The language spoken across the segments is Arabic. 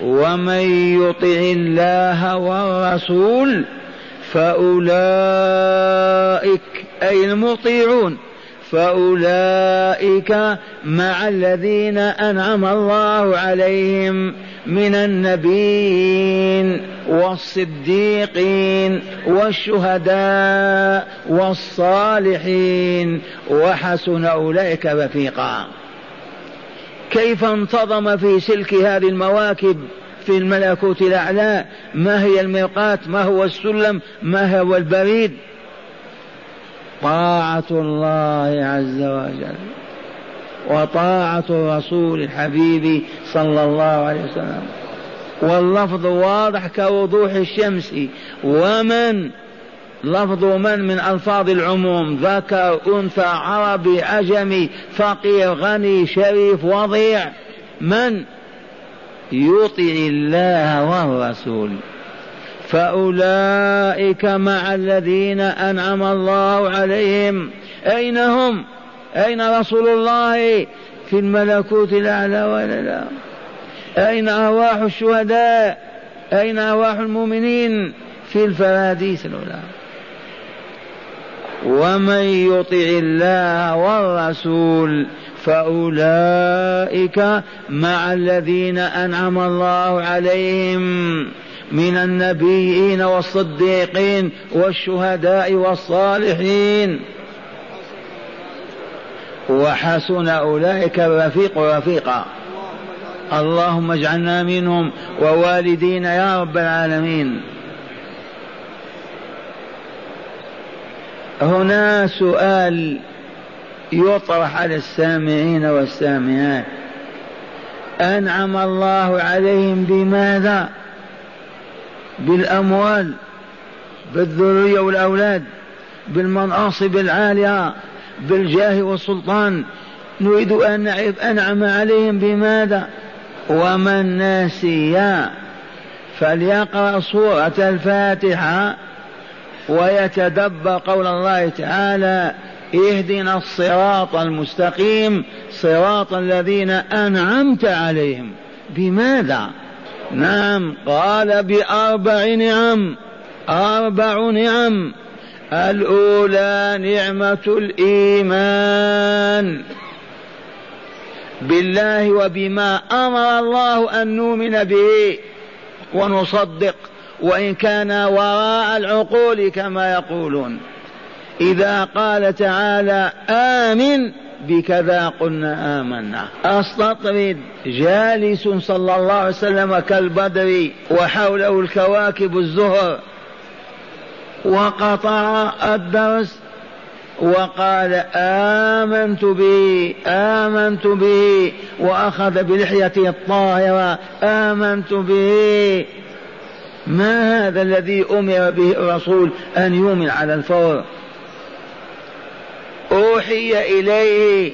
ومن يطع الله والرسول فأولئك أي المطيعون فأولئك مع الذين أنعم الله عليهم من النبيين والصديقين والشهداء والصالحين وحسن أولئك رفيقا. كيف انتظم في سلك هذه المواكب في الملكوت الأعلى؟ ما هي الميقات؟ ما هو السلم؟ ما هو البريد؟ طاعة الله عز وجل وطاعة الرسول الحبيب صلى الله عليه وسلم. واللفظ واضح كوضوح الشمس. ومن لفظ من من ألفاظ العموم ذكر أنثى عربي عجمي فقير غني شريف وضيع. من؟ يطع الله والرسول. فأولئك مع الذين أنعم الله عليهم. أين هم؟ أين رسول الله؟ في الملكوت الأعلى ولا لا أين أرواح الشهداء؟ أين أرواح المؤمنين؟ في الفراديس الأولى. ومن يطع الله والرسول فأولئك مع الذين أنعم الله عليهم من النبيين والصديقين والشهداء والصالحين. وحسن أولئك الرفيق رفيقا. اللهم اجعلنا منهم ووالدينا يا رب العالمين. هنا سؤال يطرح على السامعين والسامعات. أنعم الله عليهم بماذا؟ بالأموال بالذرية والأولاد بالمناصب العالية بالجاه والسلطان. نريد أن نعرف أنعم عليهم بماذا؟ ومن ناسي فليقرأ سورة الفاتحة. ويتدبر قول الله تعالى اهدنا الصراط المستقيم صراط الذين أنعمت عليهم بماذا؟ نعم قال بأربع نعم أربع نعم. الأولى نعمة الإيمان بالله وبما أمر الله أن نؤمن به ونصدق. وإن كان وراء العقول كما يقولون. إذا قال تعالى آمن بكذا قلنا آمنا. أستطرد جالس صلى الله عليه وسلم كالبدر وحوله الكواكب الزهر. وقطع الدرس وقال آمنت به آمنت به. وأخذ بلحيته الطاهرة آمنت به. ما هذا الذي أمر به الرسول أن يؤمن على الفور؟ أوحي إليه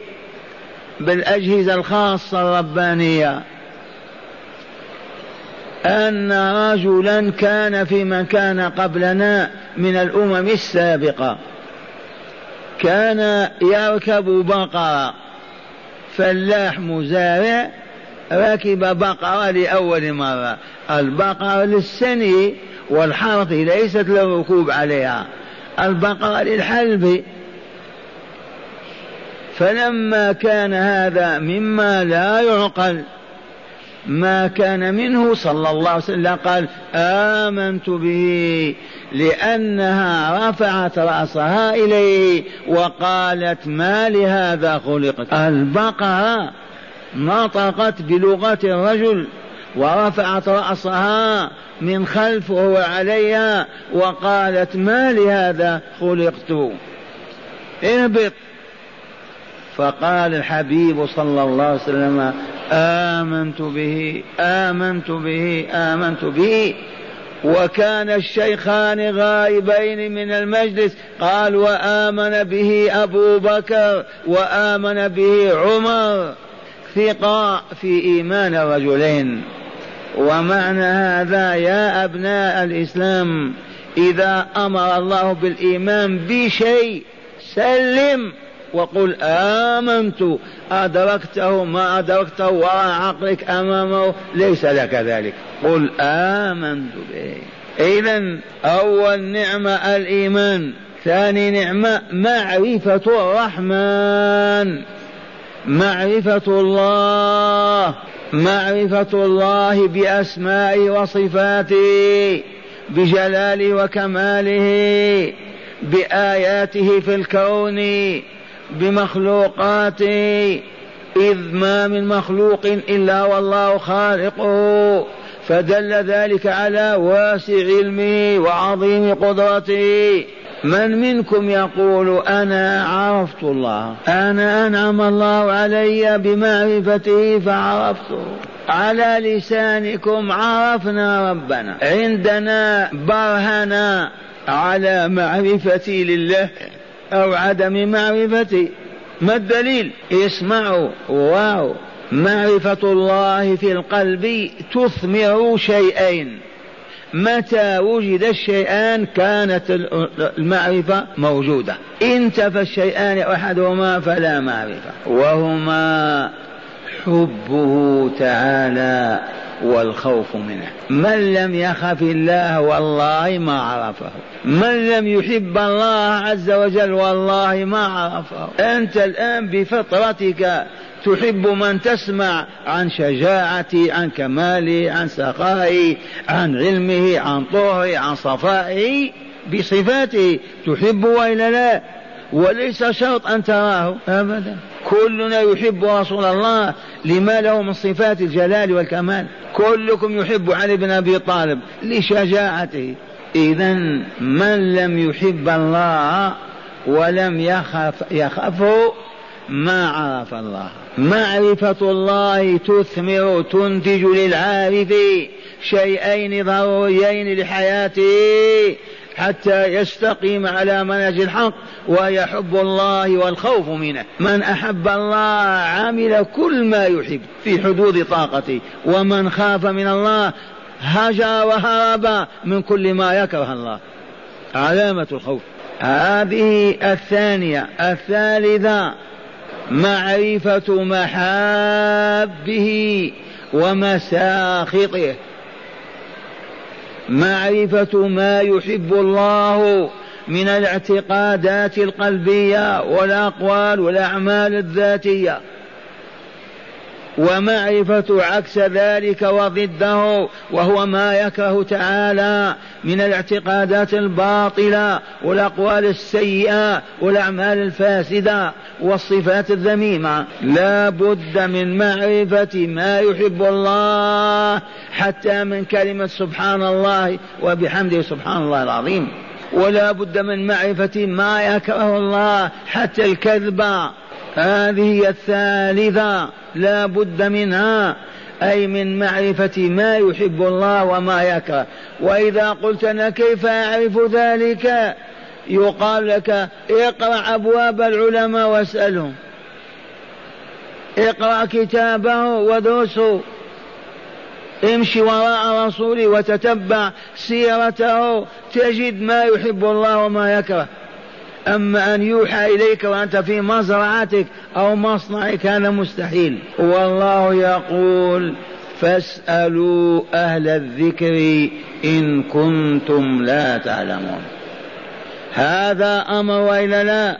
بالأجهزة الخاصة الربانية أن رجلا كان في من كان قبلنا من الأمم السابقة. كان يركب بقرة فلاح مزارع ركب بقرة لأول مرة البقرة للسني والحرث ليست للركوب عليها. البقرة للحلب. فلما كان هذا مما لا يعقل ما كان منه صلى الله عليه وسلم قال آمنت به لأنها رفعت رأسها إليه وقالت ما لهذا خلقت. البقرة نطقت بلغة الرجل ورفعت رأسها من خلف وهو عليها وقالت ما لهذا خلقت؟ اهبط فقال الحبيب صلى الله عليه وسلم آمنت به آمنت به آمنت به. وكان الشيخان غائبين من المجلس. قال وآمن به أبو بكر وآمن به عمر. ثقة في إيمان رجلين. ومعنى هذا يا أبناء الإسلام إذا أمر الله بالإيمان بشيء سلم وقل آمنت أدركته ما أدركته وراء عقلك أمامه ليس لك ذلك. قل آمنت به. إذا أول نعمة الإيمان ثاني نعمة معرفة الرحمن. معرفة الله معرفة الله بأسمائه وصفاته بجلاله وكماله بآياته في الكون بمخلوقاته إذ ما من مخلوق إلا والله خالقه فدل ذلك على واسع علمه وعظيم قدرته. من منكم يقول أنا عرفت الله؟ أنا أنعم الله علي بمعرفته فعرفته على لسانكم عرفنا ربنا. عندنا برهنا على معرفتي لله أو عدم معرفتي. ما الدليل؟ اسمعوا واو. معرفة الله في القلب تثمر شيئين. متى وجد الشيئان كانت المعرفة موجودة. انتفى الشيئان أحدهما فلا معرفة. وهما حبه تعالى. والخوف منه. من لم يخف الله والله ما عرفه. من لم يحب الله عز وجل والله ما عرفه. أنت الآن بفطرتك تحب من تسمع عن شجاعته عن كماله عن سخائه عن علمه عن طهره عن صفائه بصفاته تحب وإلا لا؟ وليس شرط أن تراه ابدا. كلنا يحب رسول الله لما له من صفات الجلال والكمال. كلكم يحب علي بن أبي طالب لشجاعته. اذا من لم يحب الله ولم يخف يخافه ما عرف الله. معرفة الله تثمر تنتج للعارف شيئين ضروريين لحياته. حتى يستقيم على منهج الحق ويحب الله والخوف منه. من أحب الله عمل كل ما يحب في حدود طاقته. ومن خاف من الله هجر وهرب من كل ما يكره الله. علامة الخوف. هذه الثانية. الثالثة معرفة محابه ومساخطه. معرفة ما يحب الله من الاعتقادات القلبية والأقوال والأعمال الذاتية. ومعرفة عكس ذلك وضده وهو ما يكره تعالى من الاعتقادات الباطلة والأقوال السيئة والأعمال الفاسدة والصفات الذميمة. لا بد من معرفة ما يحب الله حتى من كلمة سبحان الله وبحمده سبحان الله العظيم. ولا بد من معرفة ما يكره الله حتى الكذب هذه الثالثة لا بد منها أي من معرفة ما يحب الله وما يكره. وإذا قلت أنا كيف أعرف ذلك؟ يقال لك اقرأ أبواب العلماء واسألهم. اقرأ كتابه ودرسه. امشي وراء رسوله وتتبع سيرته. تجد ما يحب الله وما يكره. أما أن يوحى إليك وأنت في مزرعتك أو مصنعك هذا مستحيل. والله يقول فاسألوا أهل الذكر إن كنتم لا تعلمون. هذا أمر وإلا لا؟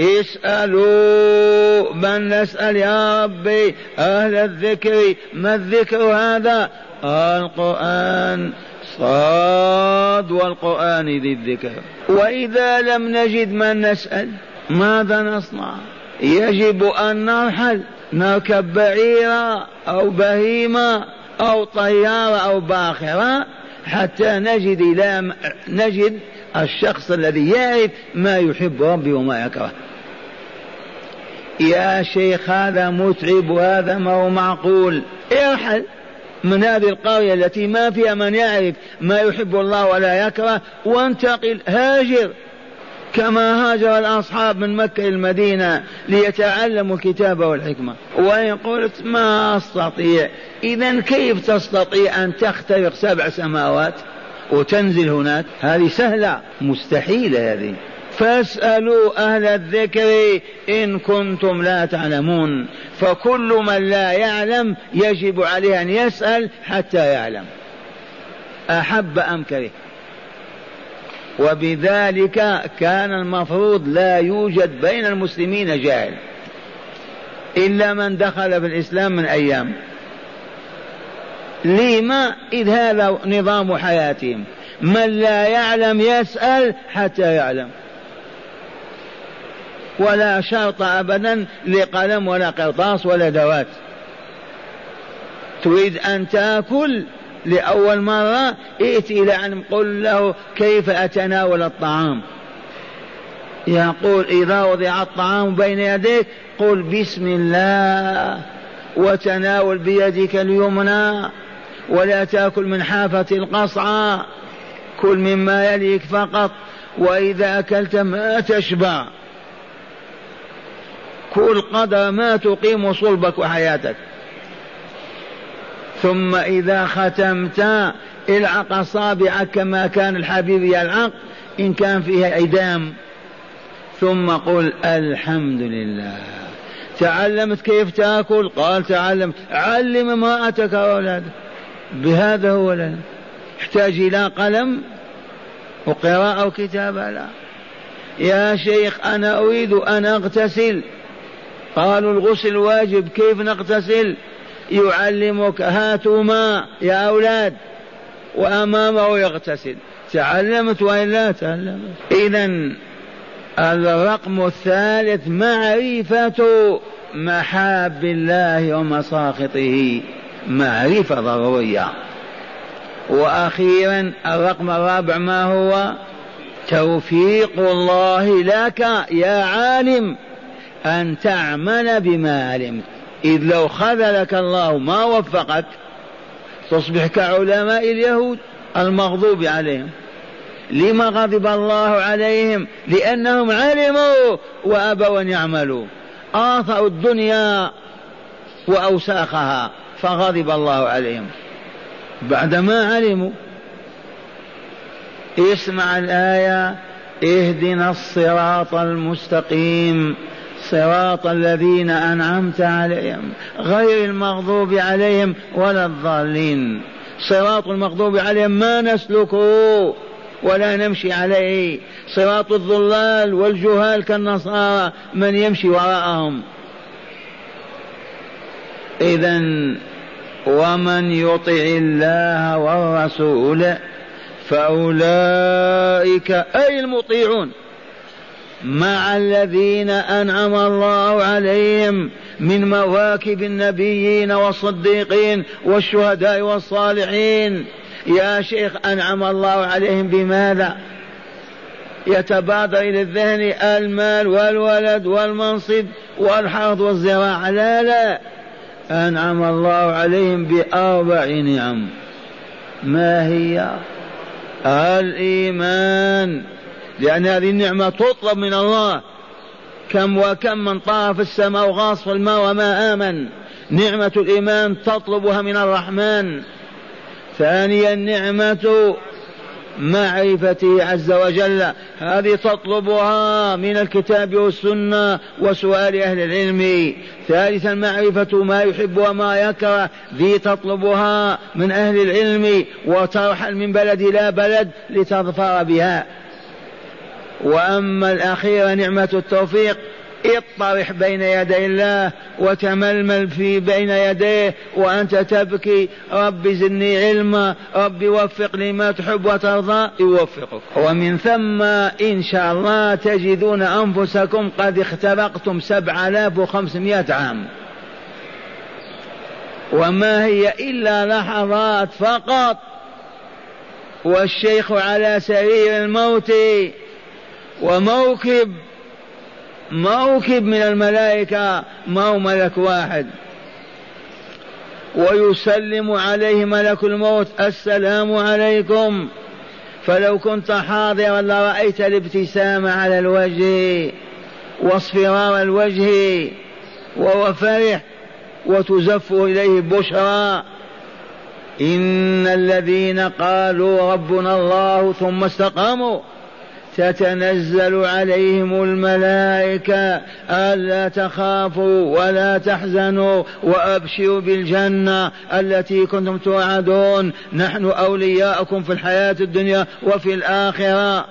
اسألوا من نسأل يا ربي أهل الذكر. ما الذكر هذا؟ القرآن. صاد والقرآن ذي الذكر. وإذا لم نجد من نسأل ماذا نصنع؟ يجب أن نرحل نركب بعيرا أو بهيمة أو طيارة أو باخرة حتى نجد إلى نجد الشخص الذي يعرف ما يحب ربي وما يكره. يا شيخ هذا متعب وهذا ما هو معقول. ارحل. من هذه القرية التي ما فيها من يعرف ما يحب الله ولا يكره وانتقل هاجر. كما هاجر الأصحاب من مكة المدينة ليتعلموا الكتاب والحكمة. وإن قلت ما أستطيع. إذا كيف تستطيع أن تخترق سبع سماوات وتنزل هناك؟ هذه سهلة مستحيلة هذه. فاسألوا أهل الذكر إن كنتم لا تعلمون. فكل من لا يعلم يجب عليه أن يسأل حتى يعلم. أحب أم كره؟ وبذلك كان المفروض لا يوجد بين المسلمين جاهل. إلا من دخل في الإسلام من أيام. لما؟ إذ هذا نظام حياتهم. من لا يعلم يسأل حتى يعلم. ولا شرط أبدا لقلم ولا قرطاس ولا دوات. تريد أن تأكل لأول مرة ائت إلى أن قل له كيف أتناول الطعام. يقول إذا وضع الطعام بين يديك قل بسم الله وتناول بيدك اليمنى ولا تأكل من حافة القصعة كل مما يليك فقط وإذا أكلت ما تشبع. كل قدر ما تقيم صلبك وحياتك. ثم إذا ختمت العق أصابعك كما كان الحبيب يلعق إن كان فيها إدام ثم قل الحمد لله. تعلمت كيف تأكل؟ قال تعلمت. علم امرأتك وأولادك. بهذا هو لنا يحتاج إلى قلم وقراءة وكتابة. لا. يا شيخ أنا أريد أن أغتسل. قالوا الغسل واجب كيف نغتسل؟ يعلمك هاتوا ماء يا أولاد. وأمامه يغتسل. تعلمت وإلا تعلمت. إذا الرقم الثالث معرفة محاب الله ومساخطه. معرفة ضرورية. وأخيرا الرقم الرابع ما هو؟ توفيق الله لك يا عالم. أن تعمل بما علمت إذ لو خذلك الله ما وفقك تصبح كعلماء اليهود المغضوب عليهم. لما غضب الله عليهم؟ لأنهم علموا وأبوا أن يعملوا. آثروا الدنيا وأوساخها فغضب الله عليهم. بعدما علموا اسمع الآية اهدنا الصراط المستقيم. صراط الذين أنعمت عليهم غير المغضوب عليهم ولا الضالين. صراط المغضوب عليهم ما نسلكه ولا نمشي عليه. صراط الضلال والجهال كالنصارى من يمشي وراءهم. إذا ومن يطع الله والرسول فأولئك أي المطيعون. مع الذين أنعم الله عليهم من مواكب النبيين والصديقين والشهداء والصالحين. يا شيخ أنعم الله عليهم بماذا؟ يتبادر إلى الذهن المال والولد والمنصب والحرث والزراعة. لا لا. أنعم الله عليهم بأربع نعم. ما هي؟ الإيمان. لأن هذه النعمة تطلب من الله كم وكم من طاف السماء وغاص في الماء وما آمن. نعمة الإيمان تطلبها من الرحمن. ثانيا نعمة معرفته عز وجل. هذه تطلبها من الكتاب والسنة وسؤال أهل العلم. ثالثا معرفة ما يحب وما يكره. ذي تطلبها من أهل العلم. وترحل من بلد إلى بلد لتظفر بها. وأما الأخيرة نعمة التوفيق اطرح بين يدي الله وتململ في بين يديه وأنت تبكي رب زدني علما رب وفق لما تحب وترضى. يوفقك. ومن ثم إن شاء الله تجدون أنفسكم قد اخترقتم سبع آلاف وخمسمائة عام. وما هي إلا لحظات فقط. والشيخ على سرير الموت وموكب موكب من الملائكة ما هو ملك واحد. ويسلم عليه ملك الموت السلام عليكم. فلو كنت حاضرا لرأيت الابتسامة على الوجه واصفرار الوجه وهو فرح وتزف إليه بشرى. إن الذين قالوا ربنا الله ثم استقاموا تتنزل عليهم الملائكة ألا تخافوا ولا تحزنوا وأبشروا بالجنة التي كنتم توعدون. نحن أولياءكم في الحياة الدنيا وفي الآخرة.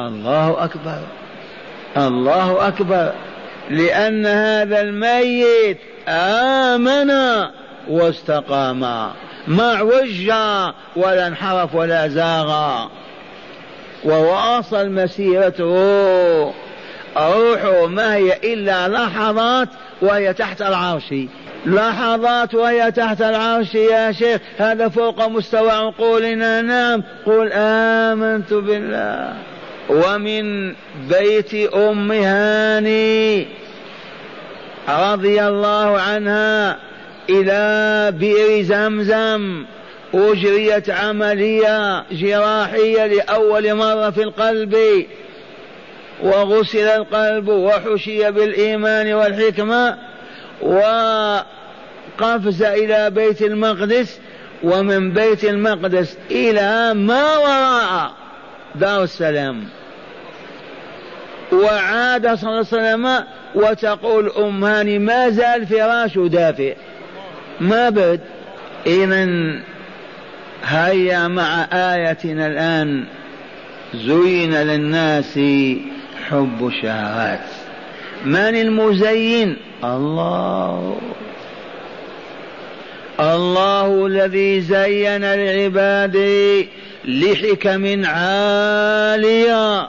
الله أكبر. الله أكبر. لأن هذا الميت آمن واستقام ما عوج ولا انحرف ولا زاغ وواصل مسيرته. روحه ما هي إلا لحظات وهي تحت العرش. لحظات وهي تحت العرش يا شيخ. هذا فوق مستوى عقولنا. نعم. قل آمنت بالله. ومن بيت أم هاني رضي الله عنها إلى بئر زمزم. أجريت عملية جراحية لأول مرة في القلب وغسل القلب وحشي بالإيمان والحكمة وقفز إلى بيت المقدس ومن بيت المقدس إلى ما وراء دار السلام. وعاد صلى الله عليه وسلم وتقول أم هاني ما زال فراش دافئ. ما برد إذا هيا مع آيتنا الآن زين للناس حب الشهوات. من المزين؟ الله. الله الذي زين لعباده لحكم عاليه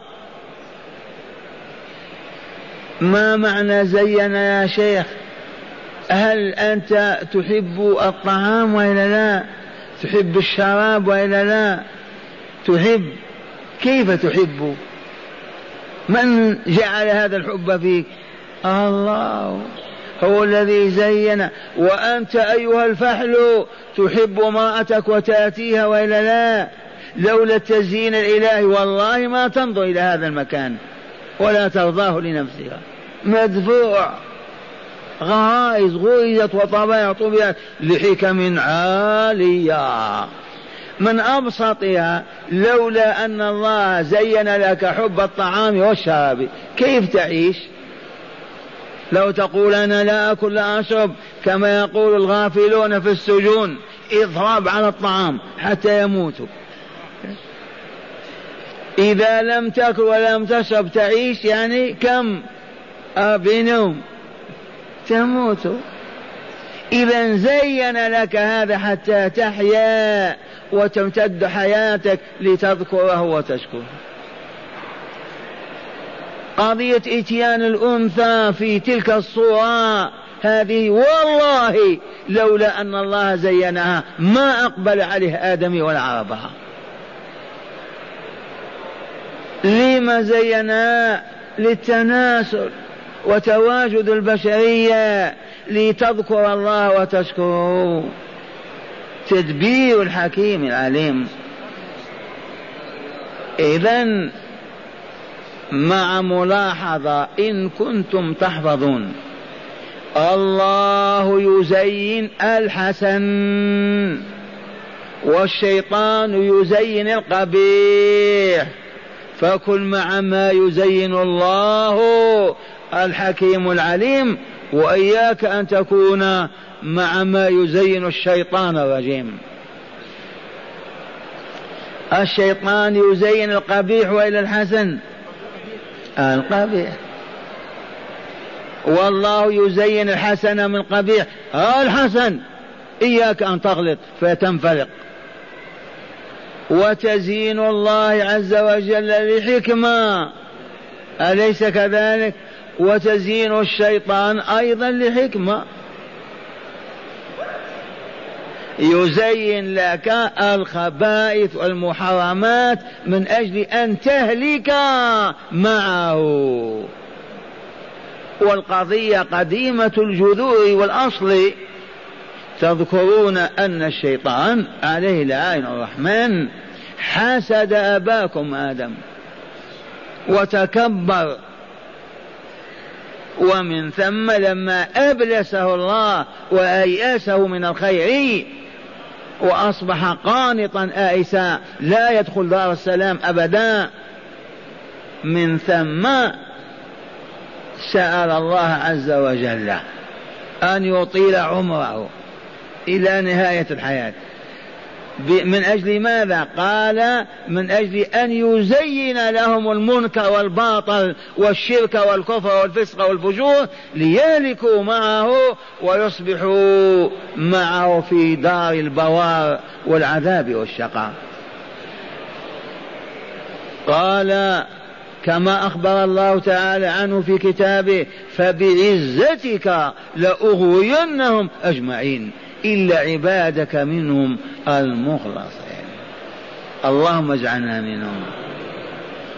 ما معنى زين يا شيخ؟ هل أنت تحب الطعام وإلا لا؟ تحب الشراب وإلا لا؟ تحب. كيف تحب؟ من جعل هذا الحب فيك؟ الله. هو الذي زين. وأنت أيها الفحل تحب امرأتك وتأتيها وإلا لا؟ لولا التزيين الإلهي والله ما تنظر إلى هذا المكان ولا ترضاه لنفسها. مدفوع. غرائز غرزت وطبائع طبيعت لحكم عالية. من أبسطها لولا أن الله زين لك حب الطعام والشراب. كيف تعيش؟ لو تقول أنا لا أكل لا أشرب كما يقول الغافلون في السجون اضرب على الطعام حتى يموتوا إذا لم تأكل ولم تشرب تعيش يعني كم؟ بنوم تموت. إذا زين لك هذا حتى تحيا وتمتد حياتك لتذكره وتشكره. قضية إتيان الأنثى في تلك الصورة هذه والله لولا أن الله زينها ما أقبل عليه آدم ولا عرفها لما زينها للتناسل؟ وتواجد البشرية لتذكر الله وتشكره. تدبير الحكيم العليم. إذا مع ملاحظة إن كنتم تحفظون الله يزين الحسن والشيطان يزين القبيح. فكن مع ما يزين الله الحكيم العليم وإياك أن تكون مع ما يزين الشيطان الرجيم. الشيطان يزين القبيح وإلى الحسن. القبيح. والله يزين الحسن من القبيح الحسن. إياك أن تغلط فتنفلق وتزيين الله عز وجل لحكمة. أليس كذلك؟ وتزيين الشيطان أيضا لحكمة. يزين لك الخبائث والمحرمات من أجل أن تهلك معه. والقضية قديمة الجذور والأصل. تذكرون أن الشيطان عليه لعين الرحمن حسد أباكم آدم وتكبر ومن ثم لما أبلسه الله وأيأسه من الخير وأصبح قانطا آئسا لا يدخل دار السلام أبدا. من ثم سأل الله عز وجل أن يطيل عمره إلى نهاية الحياة. من أجل ماذا؟ قال من أجل أن يزين لهم المنكر والباطل والشرك والكفر والفسق والفجور ليهلكوا معه ويصبحوا معه في دار البوار والعذاب والشقاء. قال كما أخبر الله تعالى عنه في كتابه فبعزتك لأغوينهم أجمعين. إلا عبادك منهم المخلصين. اللهم اجعلنا منهم.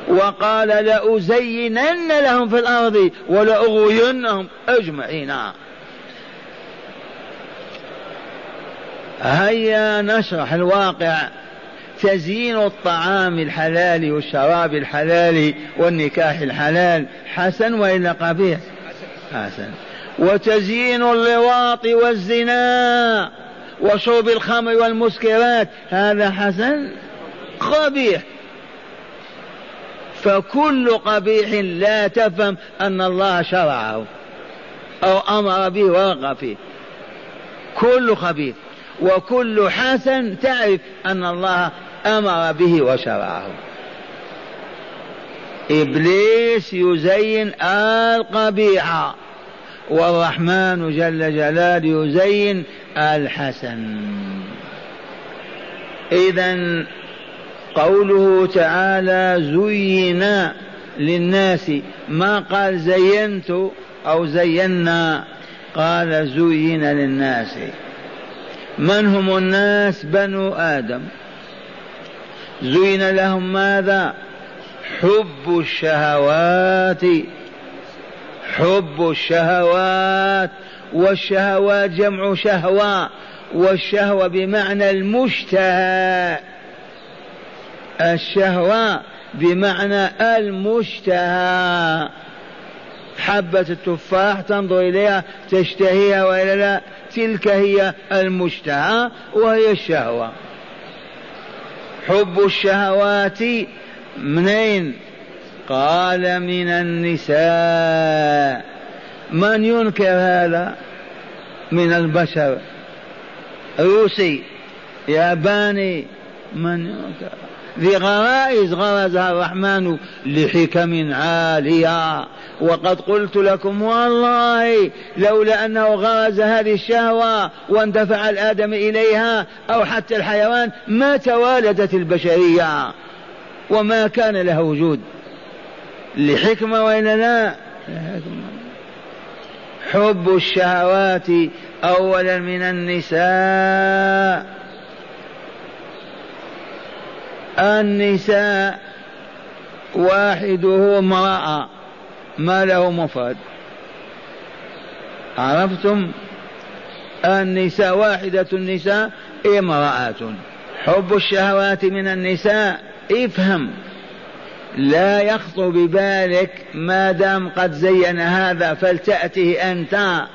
وقال لأزينن لهم في الأرض ولأغوينهم أجمعين. هيا نشرح الواقع. تزيين الطعام الحلال والشراب الحلال والنكاح الحلال. حسن وإلا قبيح؟ حسن. وتزيين اللواط والزنا وشرب الخمر والمسكرات. هذا حسن قبيح. فكل قبيح لا تفهم أن الله شرعه أو أمر به ورغب فيه. كل خبيث. وكل حسن تعرف أن الله أمر به وشرعه. إبليس يزين القبيح. والرحمن جل جلاله يزين الحسن. اذا قوله تعالى زين للناس ما قال زينت أو زينا قال زين للناس. من هم الناس؟ بنو آدم. زين لهم ماذا؟ حب الشهوات حب الشهوات والشهوات جمع شهوة والشهوة بمعنى المشتهى. الشهوة بمعنى المشتهى. حبة التفاح تنظر إليها تشتهيها وإلا لا تلك هي المشتهى وهي الشهوة. حب الشهوات منين؟ قال من النساء من ينكر هذا؟ من البشر. روسي ياباني من ينكر؟ ذي غرائز غرزها الرحمن لحكم عالية. وقد قلت لكم والله لولا أنه غرز هذه الشهوة واندفع الآدم إليها أو حتى الحيوان ما توالدت البشرية. وما كان لها وجود. لحكمة وإلا لا حب الشهوات أولا من النساء. النساء واحدة امرأة ما له مفرد. عرفتم؟ النساء واحدة النساء امرأة. حب الشهوات من النساء افهم. لا يخطر ببالك ما دام قد زين هذا فلتأته أنت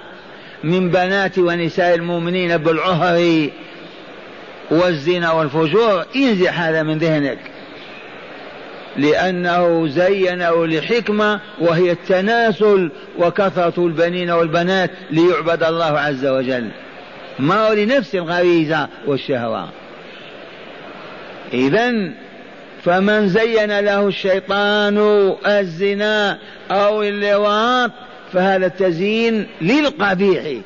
من بنات ونساء المؤمنين بالعهر والزنا والفجور. انزع هذا من ذهنك. لأنه زينه لحكمة وهي التناسل وكثرة البنين والبنات ليعبد الله عز وجل. ما هو لنفس الغريزة والشهوة. إذا فمن زين له الشيطان الزنا أو اللواط فهذا التزيين للقبيح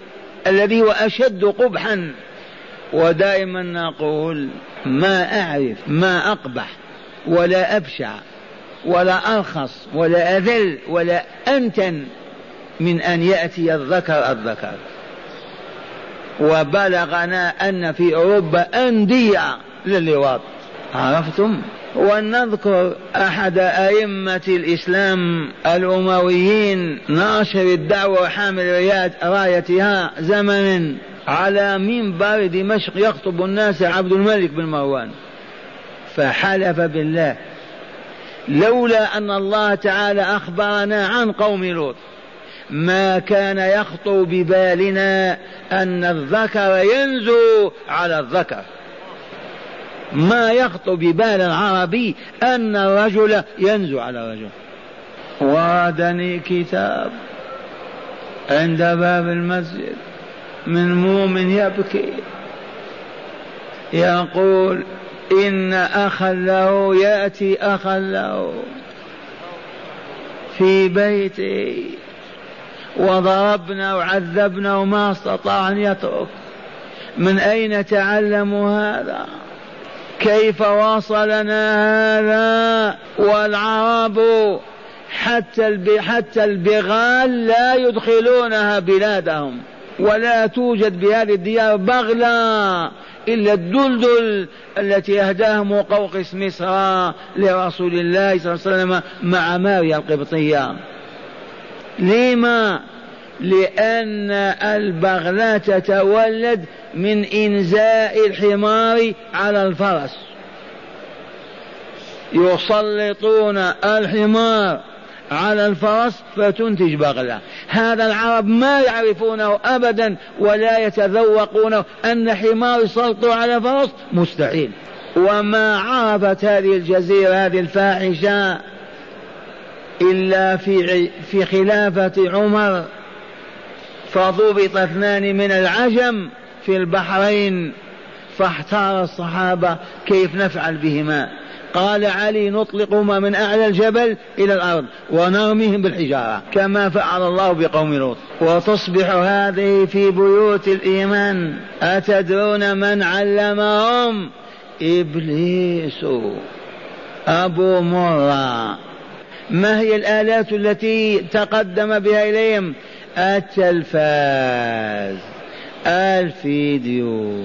الذي هو أشد قبحا. ودائما نقول ما أعرف ما أقبح ولا أبشع ولا أرخص ولا أذل ولا أنتن من أن يأتي الذكر الذكر. وبلغنا أن في أوروبا أندية للواط عرفتم؟ ولنذكر أحد أئمة الإسلام الأمويين ناشر الدعوة وحامل رايتها زمنا على منبر دمشق يخطب الناس عبد الملك بن مروان. فحلف بالله. لولا أن الله تعالى أخبرنا عن قوم لوط. ما كان يخطر ببالنا أن الذكر ينزو على الذكر. ما يخطر ببال العربي أن الرجل ينزو على الرجل. وردني كتاب عند باب المسجد من مؤمن يبكي يقول إن أخا له يأتي أخا له في بيته وضربنا وعذبنا وما استطاع أن يترك. من أين تعلموا هذا؟ كيف وصلنا هذا والعرب حتى حتى البغال لا يدخلونها بلادهم ولا توجد بهذه الديار بغلة إلا الدلدل التي أهداه مقوقس مصر لرسول الله صلى الله عليه وسلم مع ماريا القبطية. لما لأن البغلة تتولد من إنزاء الحمار على الفرس. يسلطون الحمار على الفرس فتنتج بغلة. هذا العرب ما يعرفونه أبدا ولا يتذوقونه أن حمار يسلطوا على فرس مستحيل. وما عرفت هذه الجزيرة هذه الفاحشة إلا في في خلافة عمر فضبط اثنان من العجم في البحرين فاحتار الصحابة كيف نفعل بهما. قال علي نطلقهما من أعلى الجبل إلى الأرض ونرميهم بالحجارة كما فعل الله بقوم لوط. وتصبح هذه في بيوت الإيمان. أتدرون من علمهم؟ إبليس. أبو مرة. ما هي الآلات التي تقدم بها إليهم؟ التلفاز الفيديو.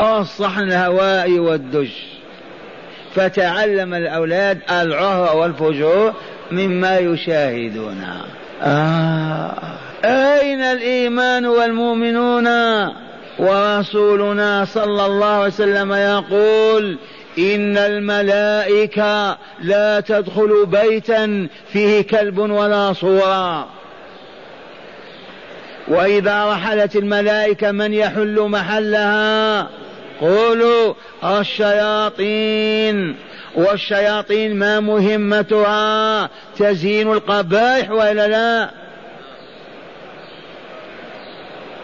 الصحن الهوائي والدش. فتعلم الأولاد العهر والفجور مما يشاهدون. آه. أين الإيمان والمؤمنون؟ ورسولنا صلى الله عليه وسلم يقول إن الملائكة لا تدخل بيتا فيه كلب ولا صورة وإذا رحلت الملائكة من يحل محلها؟ قولوا الشياطين. والشياطين ما مهمتها؟ تزيين القبائح وإلا لا؟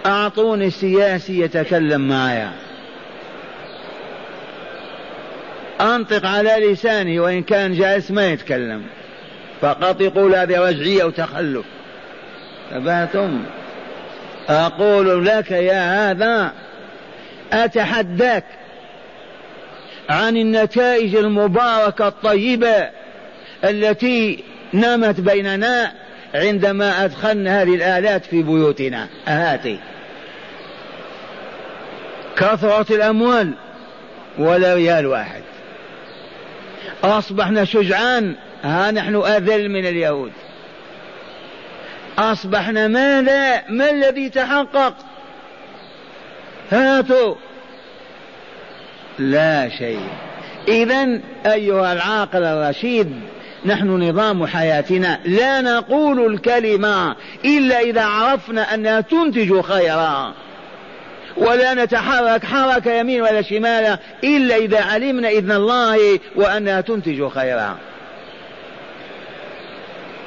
أعطوني سياسي يتكلم معي أنطق على لسانه وإن كان جالس ما يتكلم. فقط يقول هذه رجعية وتخلف. تبهتم أقول لك يا هذا أتحداك عن النتائج المباركة الطيبة التي نمت بيننا عندما أدخلنا هذه الآلات في بيوتنا. هاتي كثرة الأموال ولا ريال واحد. أصبحنا شجعان. ها نحن أذل من اليهود. أصبحنا ماذا؟ ما الذي تحقق؟ هاتوا. لا شيء. إذا أيها العاقل الرشيد نحن نظام حياتنا. لا نقول الكلمة إلا إذا عرفنا أنها تنتج خيرا. ولا نتحرك حركة يمين ولا شمال إلا إذا علمنا إذن الله وأنها تنتج خيرا.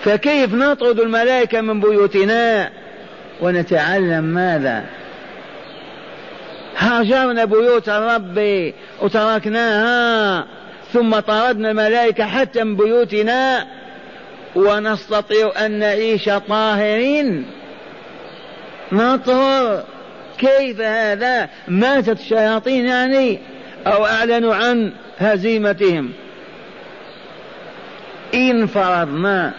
فكيف نطرد الملائكة من بيوتنا؟ ونتعلم ماذا؟ هاجرنا بيوت الرب وتركناها ثم طردنا الملائكة حتى من بيوتنا ونستطيع أن نعيش طاهرين. نطهر كيف هذا؟ ماتت الشياطين يعني أو أعلنوا عن هزيمتهم. إن فرضنا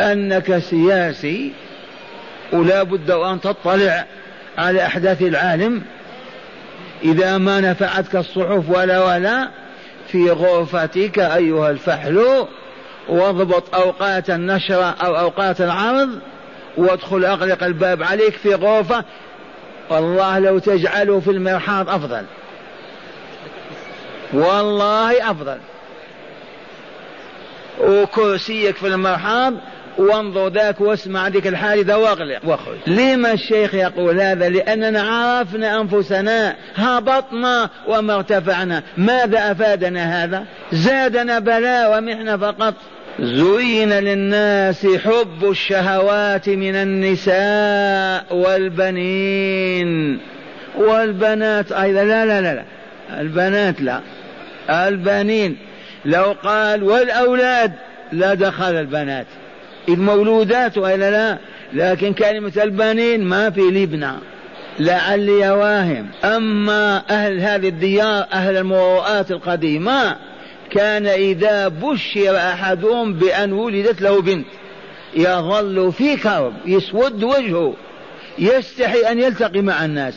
أنك سياسي ولا بد أن تطلع على أحداث العالم. إذا ما نفعتك الصحف ولا ولا في غرفتك أيها الفحل واضبط أوقات النشر أو أوقات العرض وادخل أغلق الباب عليك في غرفة والله لو تجعله في المرحاض أفضل. والله أفضل. وكرسيك في المرحاض وانظر ذاك واسمع ذيك الحادثة واغلق. واخرج. لما الشيخ يقول هذا؟ لأننا عرفنا أنفسنا هبطنا وما ارتفعنا. ماذا أفادنا هذا؟ زادنا بلاء ومحنة فقط. زين للناس حب الشهوات من النساء والبنين. والبنات أيضا لا لا لا, لا. البنات لا. البنين. لو قال والأولاد لا دخل البنات. المولودات وإلا لا لكن كلمة البنين ما في لبنى لعلي واهم. أما أهل هذه الديار أهل المروءات القديمة كان إذا بشر أحدهم بأن ولدت له بنت يظل في كرب يسود وجهه يستحي أن يلتقي مع الناس.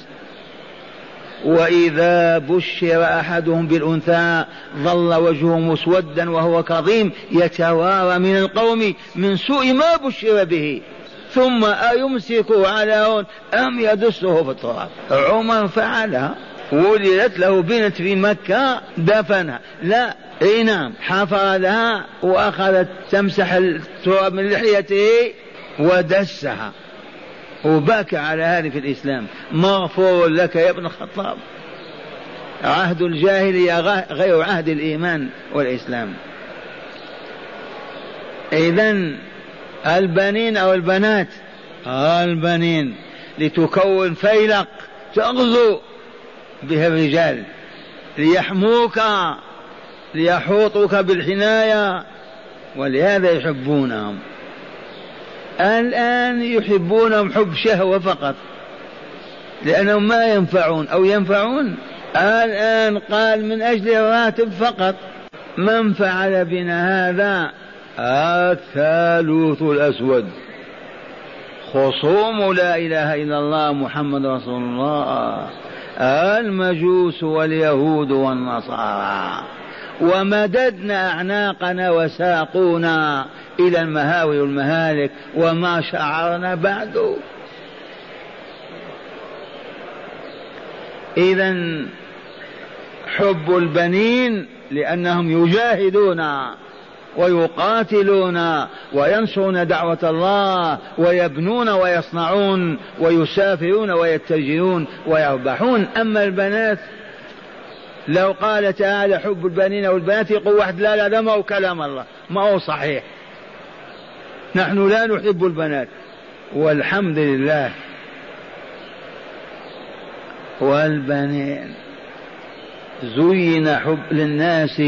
وإذا بشر أحدهم بالأنثى ظل وجهه مسودا وهو كظيم يتوارى من القوم من سوء ما بشر به. ثم أيمسكه على هون؟ أم يدسه في التراب؟ عمر فعلها. ولدت له بنت في مكة دفنها. لا أي نعم حفر لها وأخذت تمسح التراب من لحيته ودسها. وبكى على هذه في الإسلام. مغفور لك يا ابن الخطاب. عهد الجاهلية غير عهد الإيمان والإسلام. اذا البنين أو البنات البنين لتكون فيلق تغزو. بها الرجال. ليحموك ليحوطوك بالحناية ولهذا يحبونهم. الآن يحبونهم حب شهوة فقط لأنهم ما ينفعون. أو ينفعون؟ الآن قال من أجل الراتب فقط. من فعل بنا هذا؟ الثالوث الأسود. خصوم لا إله إلا الله محمد رسول الله. المجوس واليهود والنصارى. ومددنا أعناقنا وساقونا إلى المهاوي والمهالك وما شعرنا بعد. إذا حب البنين لأنهم يجاهدون. ويقاتلون وينصرون دعوة الله ويبنون ويصنعون ويسافرون ويتجرون ويربحون. أما البنات لو قال تعالى حب البنين والبنات يقول واحد لا لا ده ما هو كلام الله ما هو صحيح. نحن لا نحب البنات. والحمد لله. والبنين. زين حب للناس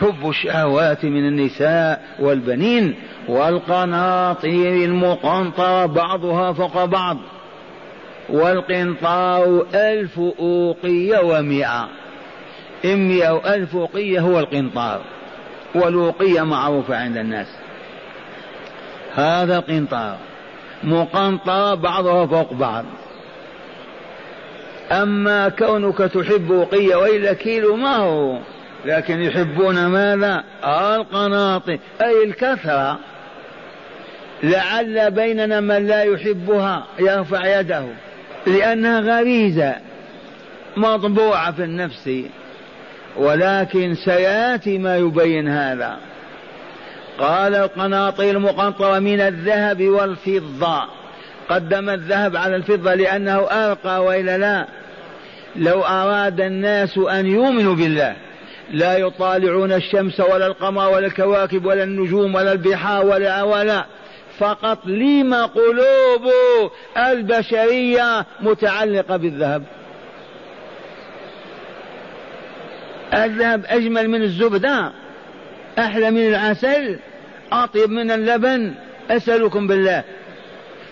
حب الشهوات من النساء والبنين والقناطير المقنطرة بعضها فوق بعض والقنطار ألف أوقية ومئة إمية وألف أوقية هو القنطار والأوقية معروفة عند الناس هذا القنطار مقنطرة بعضها فوق بعض أما كونك تحب أوقية وإلا كيلو ما هو لكن يحبون ماذا؟ القناطر أي الكثرة. لعل بيننا من لا يحبها يرفع يده. لأنها غريزة. مطبوعة في النفس. ولكن سيأتي ما يبين هذا. قال القناطير المقنطرة من الذهب والفضة. قدم الذهب على الفضة لأنه أرقى وإلا لا. لو أراد الناس أن يؤمنوا بالله. لا يطالعون الشمس ولا القمر ولا الكواكب ولا النجوم ولا البحار ولا ولا فقط لما قلوب البشرية متعلقة بالذهب. الذهب أجمل من الزبدة أحلى من العسل أطيب من اللبن أسألكم بالله.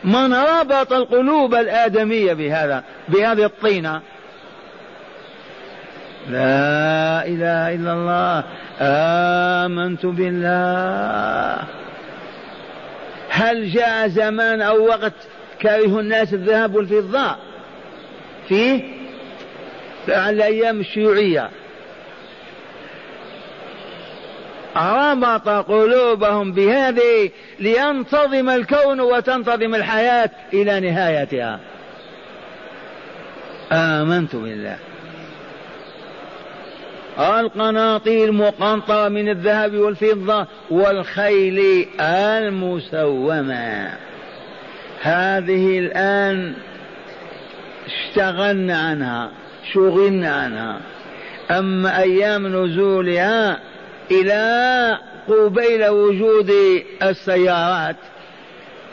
من ربط القلوب الآدمية بهذا بهذه الطينة لا إله إلا الله. آمنت بالله. هل جاء زمان أو وقت كره الناس الذهب والفضة؟ فيه؟ على أيام الشيوعية. ربط قلوبهم بهذه لينتظم الكون وتنتظم الحياة إلى نهايتها. آمنت بالله. القناطير المقنطرة من الذهب والفضة والخيل المسومة. هذه الآن اشتغلنا عنها شغلنا عنها. أما أيام نزولها إلى قبيل وجود السيارات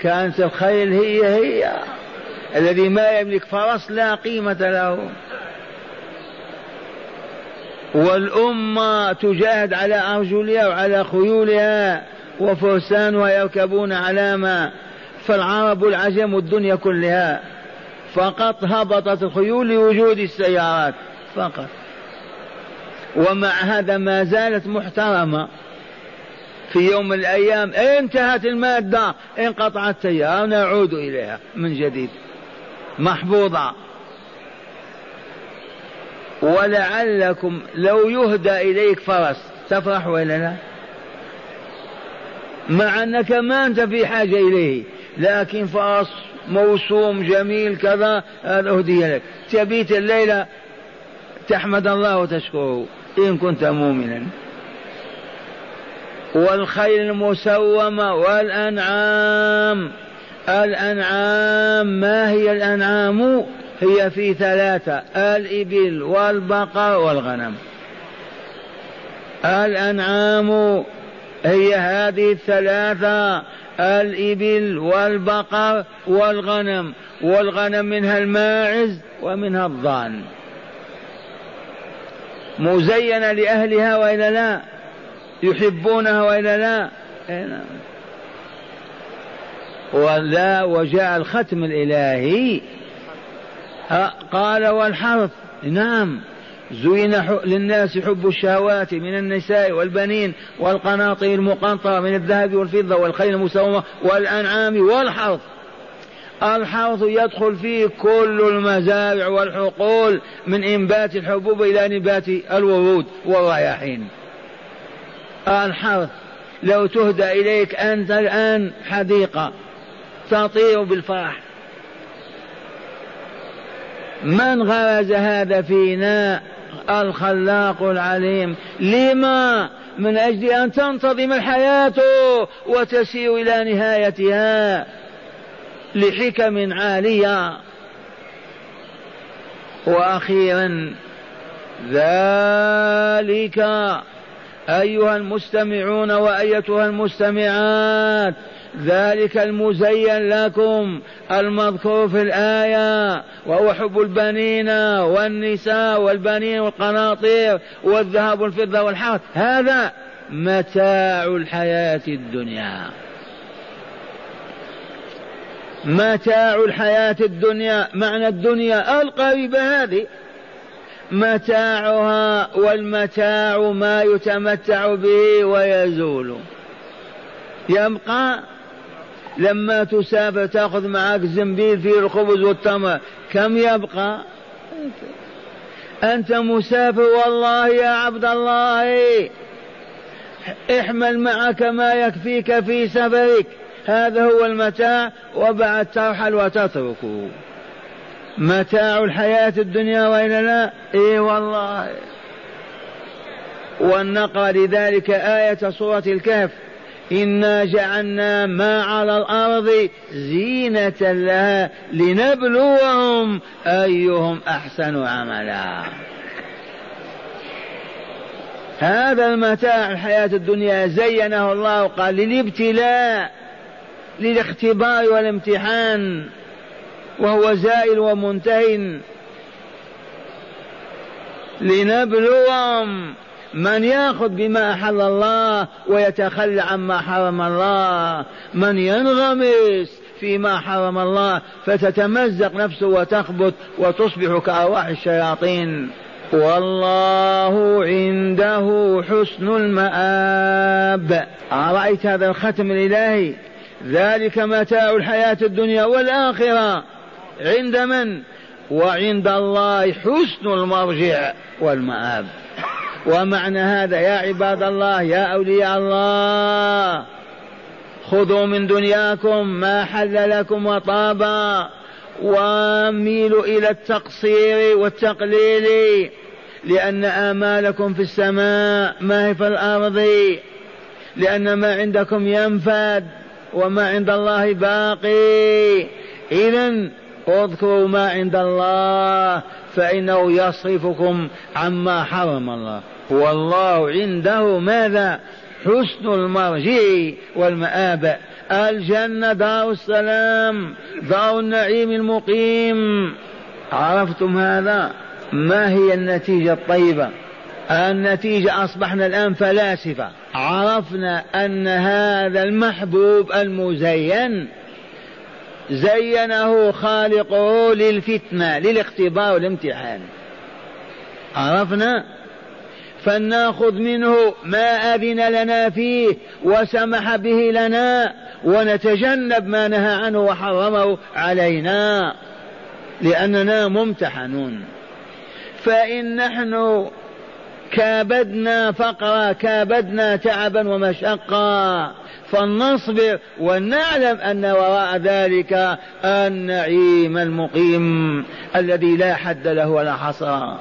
كانت الخيل هي هي الذي ما يملك فرس لا قيمة له. والأمة تجاهد على أرجلها وعلى خيولها وفرسانها يركبون على ما فالعرب العجم الدنيا كلها. فقط هبطت الخيول لوجود السيارات فقط. ومع هذا ما زالت محترمة. في يوم من الأيام انتهت المادة انقطعت السيارة نعود إليها من جديد. محفوظة. ولعلكم لو يهدى إليك فرس تفرح ولا لا؟ مع أنك ما أنت في حاجة إليه لكن فرس موسوم جميل كذا هذا أهدي لك. تبيت الليلة تحمد الله وتشكره إن كنت مؤمنا. والخيل المسومة والأنعام الأنعام ما هي الأنعام؟ هي في ثلاثة الإبل والبقر والغنم. الأنعام هي هذه الثلاثة الإبل والبقر والغنم. والغنم منها الماعز ومنها الضان. مزينة لأهلها وإلا لا؟ يحبونها وإلا لا؟ إيه نعم. ولا وجاء الختم الإلهي. قال والحرث نعم. زين للناس حب الشهوات من النساء والبنين والقناطير المقنطرة من الذهب والفضة والخيل المسومة والأنعام والحرث. الحرث يدخل فيه كل المزارع والحقول من إنبات الحبوب إلى نبات الورود والرياحين. الحرث لو تهدى إليك أنت الآن حديقة تطير بالفرح. من غرز هذا فينا؟ الخلاق العليم. لما؟ من أجل أن تنتظم الحياة وتسير إلى نهايتها لحكم عالية. وأخيرا ذلك أيها المستمعون وأيتها المستمعات ذلك المزين لكم المذكور في الآية وهو حب البنين والنساء والبنين والقناطير والذهب والفضة والحرث. هذا متاع الحياة الدنيا. متاع الحياة الدنيا معنى الدنيا القريبة هذه. متاعها والمتاع ما يتمتع به ويزول. يبقى لما تسافر تأخذ معك زنبيل فيه الخبز والتمر. كم يبقى؟ أنت مسافر والله يا عبد الله. احمل معك ما يكفيك في سفرك. هذا هو المتاع وبعد ترحل وتتركه متاع الحياة الدنيا وإلا لا؟ إي والله. ونقرأ لذلك آية سورة الكهف. إنا جعلنا ما على الأرض زينة لها لنبلوهم أيهم أحسن عملا. هذا المتاع الحياة الدنيا زينه الله قال للابتلاء للاختبار والامتحان وهو زائل ومنتهي لنبلوهم من ياخذ بما احل الله ويتخلى عما حرم الله. من ينغمس فيما حرم الله فتتمزق نفسه وتخبت وتصبح كأرواح الشياطين. والله عنده حسن المآب. أرأيت هذا الختم الإلهي؟ ذلك متاع الحياة الدنيا والآخرة. عند من؟ وعند الله حسن المرجع والمآب. ومعنى هذا يا عباد الله يا أولياء الله خذوا من دنياكم ما حل لكم وطابا وميلوا إلى التقصير والتقليل لأن آمالكم في السماء ما هي في الأرض لأن ما عندكم ينفد وما عند الله باقي. إذا اذكروا ما عند الله فإنه يصرفكم عما حرم الله. والله عنده ماذا؟ حسن المرجع والمآب. الجنة دار السلام دار النعيم المقيم. عرفتم هذا؟ ما هي النتيجة الطيبة؟ النتيجة أصبحنا الآن فلاسفة. عرفنا أن هذا المحبوب المزين زينه خالقه للفتنة للاختبار والامتحان. عرفنا؟ فلناخذ منه ما أذن لنا فيه وسمح به لنا ونتجنب ما نهى عنه وحرمه علينا لأننا ممتحنون. فإن نحن كابدنا فقرا كابدنا تعبا ومشقا فلنصبر ونعلم أن وراء ذلك النعيم المقيم الذي لا حد له ولا حصر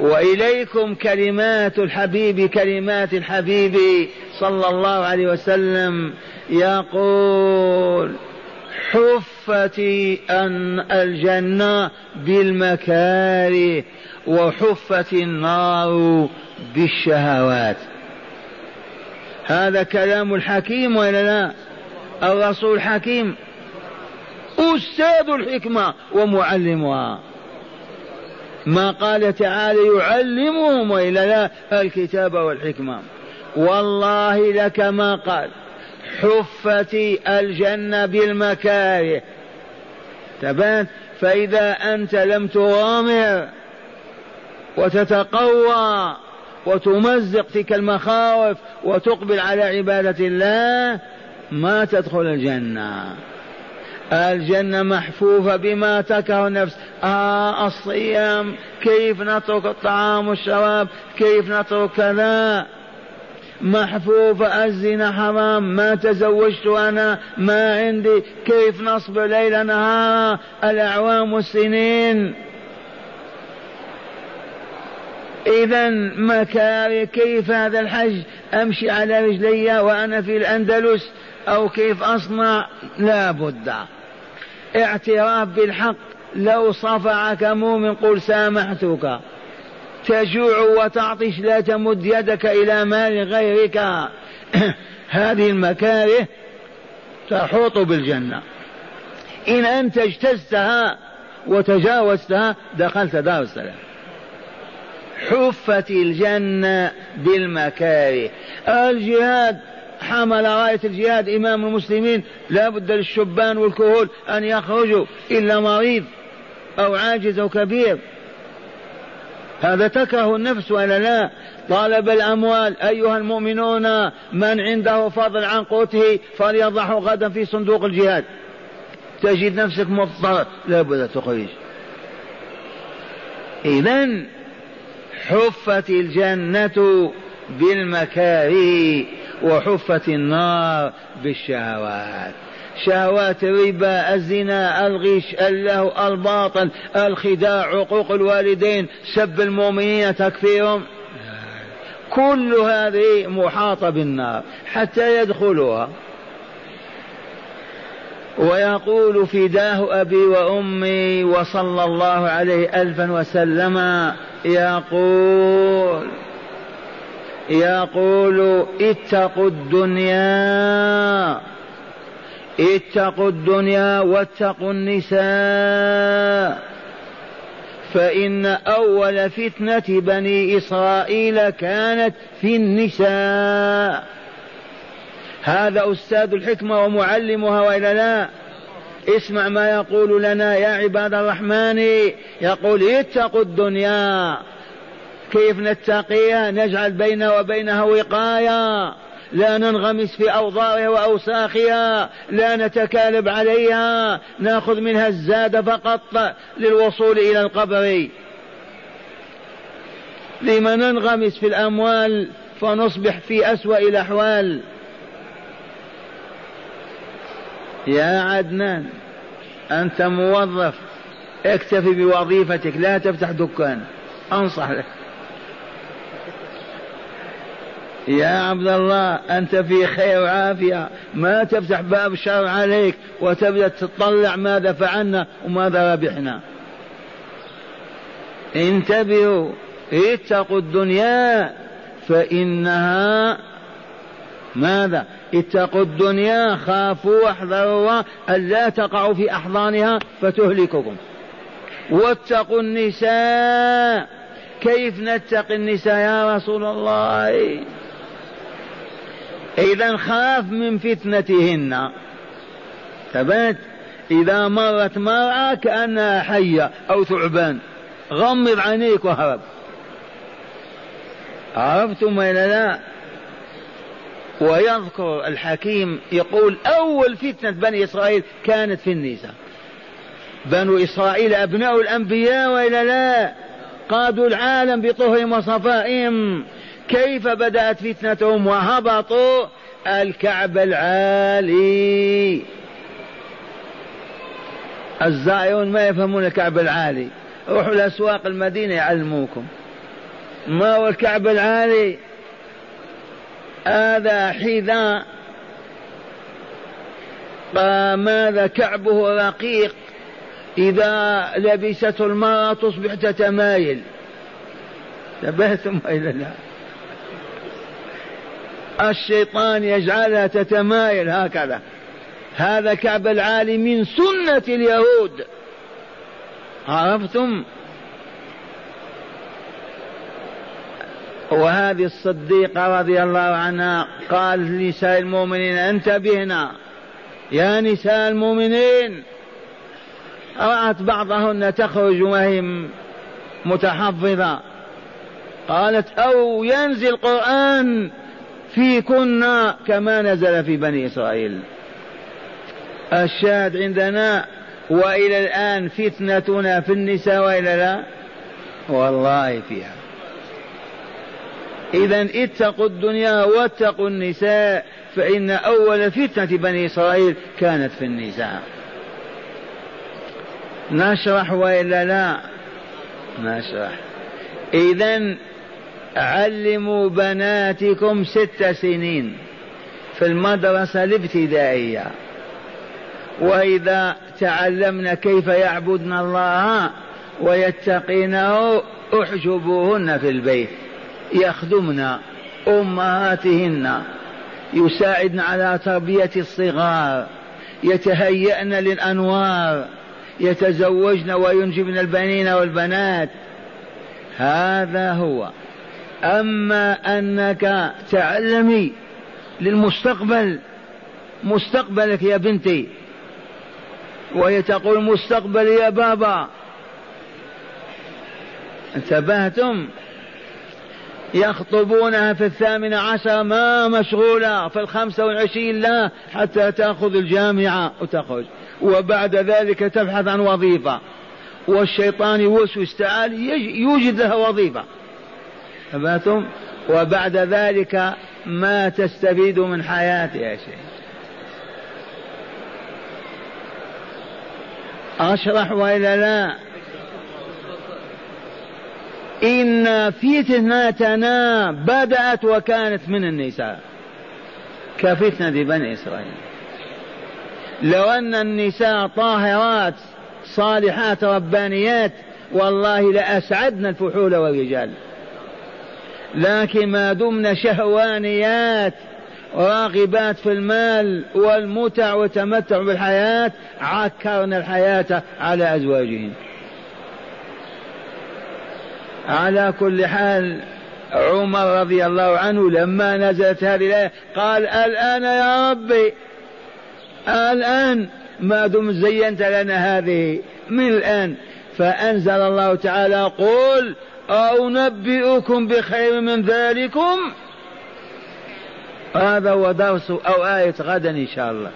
وإليكم كلمات الحبيب كلمات الحبيب صلى الله عليه وسلم يقول حفت أن الجنة بالمكاره وحفت النار بالشهوات. هذا كلام الحكيم ولا لا؟ الرسول حكيم. أستاذ الحكمة ومعلمها. ما قال تعالى يعلمهم وإلا لا؟ الكتاب والحكمة. والله لك ما قال. حفت الجنة بالمكاره. تبان فإذا أنت لم تغامر وتتقوى وتمزق تلك المخاوف وتقبل على عبادة الله ما تدخل الجنة. الجنة محفوفة بما تكره النفس. آه الصيام كيف نترك الطعام والشراب؟ كيف نترك كذا؟ محفوفة الزنا حرام. ما تزوجت أنا ما عندي. كيف نصبر ليل نهارا الأعوام والسنين. إذا مكاري كيف هذا الحج؟ أمشي على رجلي وأنا في الأندلس أو كيف أصنع؟ لا بد. اعتراف بالحق لو صفعك مؤمن قل سامحتك. تجوع وتعطش لا تمد يدك إلى مال غيرك. هذه المكاره تحوط بالجنة. إن أنت اجتزتها وتجاوزتها دخلت دار السلام. حفت الجنة بالمكاره. الجهاد حمل راية الجهاد إمام المسلمين لا بد للشبان والكهول أن يخرجوا إلا مريض أو عاجز أو كبير. هذا تكره النفس ولا لا؟ طالب الأموال أيها المؤمنون من عنده فضل عن قوته فليضعه غدا في صندوق الجهاد. تجد نفسك مضطر لابد تخرج. إذا حفت الجنة بالمكاره وحفت النار بالشهوات. شهوات الربا الزنا الغش اللهو الباطل الخداع عقوق الوالدين سب المؤمنين تكفيرهم. كل هذه محاطة بالنار حتى يدخلوها. ويقول فداه أبي وأمي وصلى الله عليه ألفا وسلم يقول يقول اتقوا الدنيا اتقوا الدنيا واتقوا النساء فإن أول فتنة بني إسرائيل كانت في النساء هذا أستاذ الحكمة ومعلمها وإلا لا اسمع ما يقول لنا يا عباد الرحمن. يقول اتقوا الدنيا. كيف نتقيها؟ نجعل بيننا وبينها وقاية. لا ننغمس في أوضارها وأوساخها. لا نتكالب عليها. نأخذ منها الزاد فقط للوصول إلى القبر. لما ننغمس في الأموال فنصبح في أسوأ الأحوال. يا عدنان أنت موظف اكتفي بوظيفتك لا تفتح دكان أنصح لك. يا عبد الله أنت في خير وعافية ما تفتح باب الشر عليك وتبدأ تطلع ماذا فعلنا وماذا ربحنا. انتبهوا اتقوا الدنيا فإنها ماذا؟ اتقوا الدنيا خافوا واحذروا أن لا تقعوا في أحضانها فتهلككم. واتقوا النساء. كيف نتقي النساء يا رسول الله؟ إذا خاف من فتنتهن. ثبت إذا مرت مرأة كأنها حية أو ثعبان. غمض عينيك وهرب. عرفتم ولا لا؟ ويذكر الحكيم يقول أول فتنة بني إسرائيل كانت في النساء بنو إسرائيل أبناء الأنبياء وإلا لا؟ قادوا العالم بطهرهم وصفائهم. كيف بدأت فتنتهم؟ وهبطوا الكعب العالي. الزائرون ما يفهمون الكعب العالي. روحوا لأسواق المدينة يعلموكم. ما هو الكعب العالي؟ هذا حذاء. ماذا كعبه رقيق؟ إذا لبسته المرأة تصبح تتمايل. تبهتم إلى لا. الشيطان يجعلها تتمايل هكذا. هذا كعب العالي من سنة اليهود. عرفتم؟ وهذه الصديقة رضي الله عنها قال لنساء المؤمنين انتبهنا يا نساء المؤمنين رأت بعضهن تخرج وهي متحفظة. قالت أو ينزل قرآن فيكن كما نزل في بني إسرائيل. الشاهد عندنا وإلى الآن فتنتنا في النساء وإلى لا؟ والله فيها. إذا اتقوا الدنيا واتقوا النساء فإن أول فتنة بني إسرائيل كانت في النساء. نشرح وإلا لا؟ نشرح. إذا علموا بناتكم ست سنين في المدرسة الابتدائية. وإذا تعلمن كيف يعبدن الله ويتقينه أحجبوهن في البيت. يخدمن أمهاتهن يساعدن على تربية الصغار يتهيأن للأنوار يتزوجن وينجبن البنين والبنات. هذا هو. أما أنك تعلمي للمستقبل مستقبلك يا بنتي وهي تقول مستقبل يا بابا. انتبهتم؟ يخطبونها في الثامنة عشر ما مشغولة في الخمسة والعشرين لا حتى تأخذ الجامعة وتخرج. وبعد ذلك تبحث عن وظيفة. والشيطان يوسوس تعالى يوجد لها وظيفة. فهمتم؟ وبعد ذلك ما تستفيد من حياتها شيء أشرح وإلا لا؟ إن فتنتنا بدأت وكانت من النساء. كفتنة بني إسرائيل. لو أن النساء طاهرات صالحات ربانيات والله لأسعدنا الفحول والرجال. لكن ما دمنا شهوانيات راغبات في المال والمتع والتمتع بالحياة عكرنا الحياة على أزواجهم. على كل حال عمر رضي الله عنه لما نزلت هذه الآية قال الآن يا ربي الآن ما دمت زينت لنا هذه من الآن؟ فأنزل الله تعالى قل أنبئكم بخير من ذلكم. هذا هو درس أو آية غدا إن شاء الله.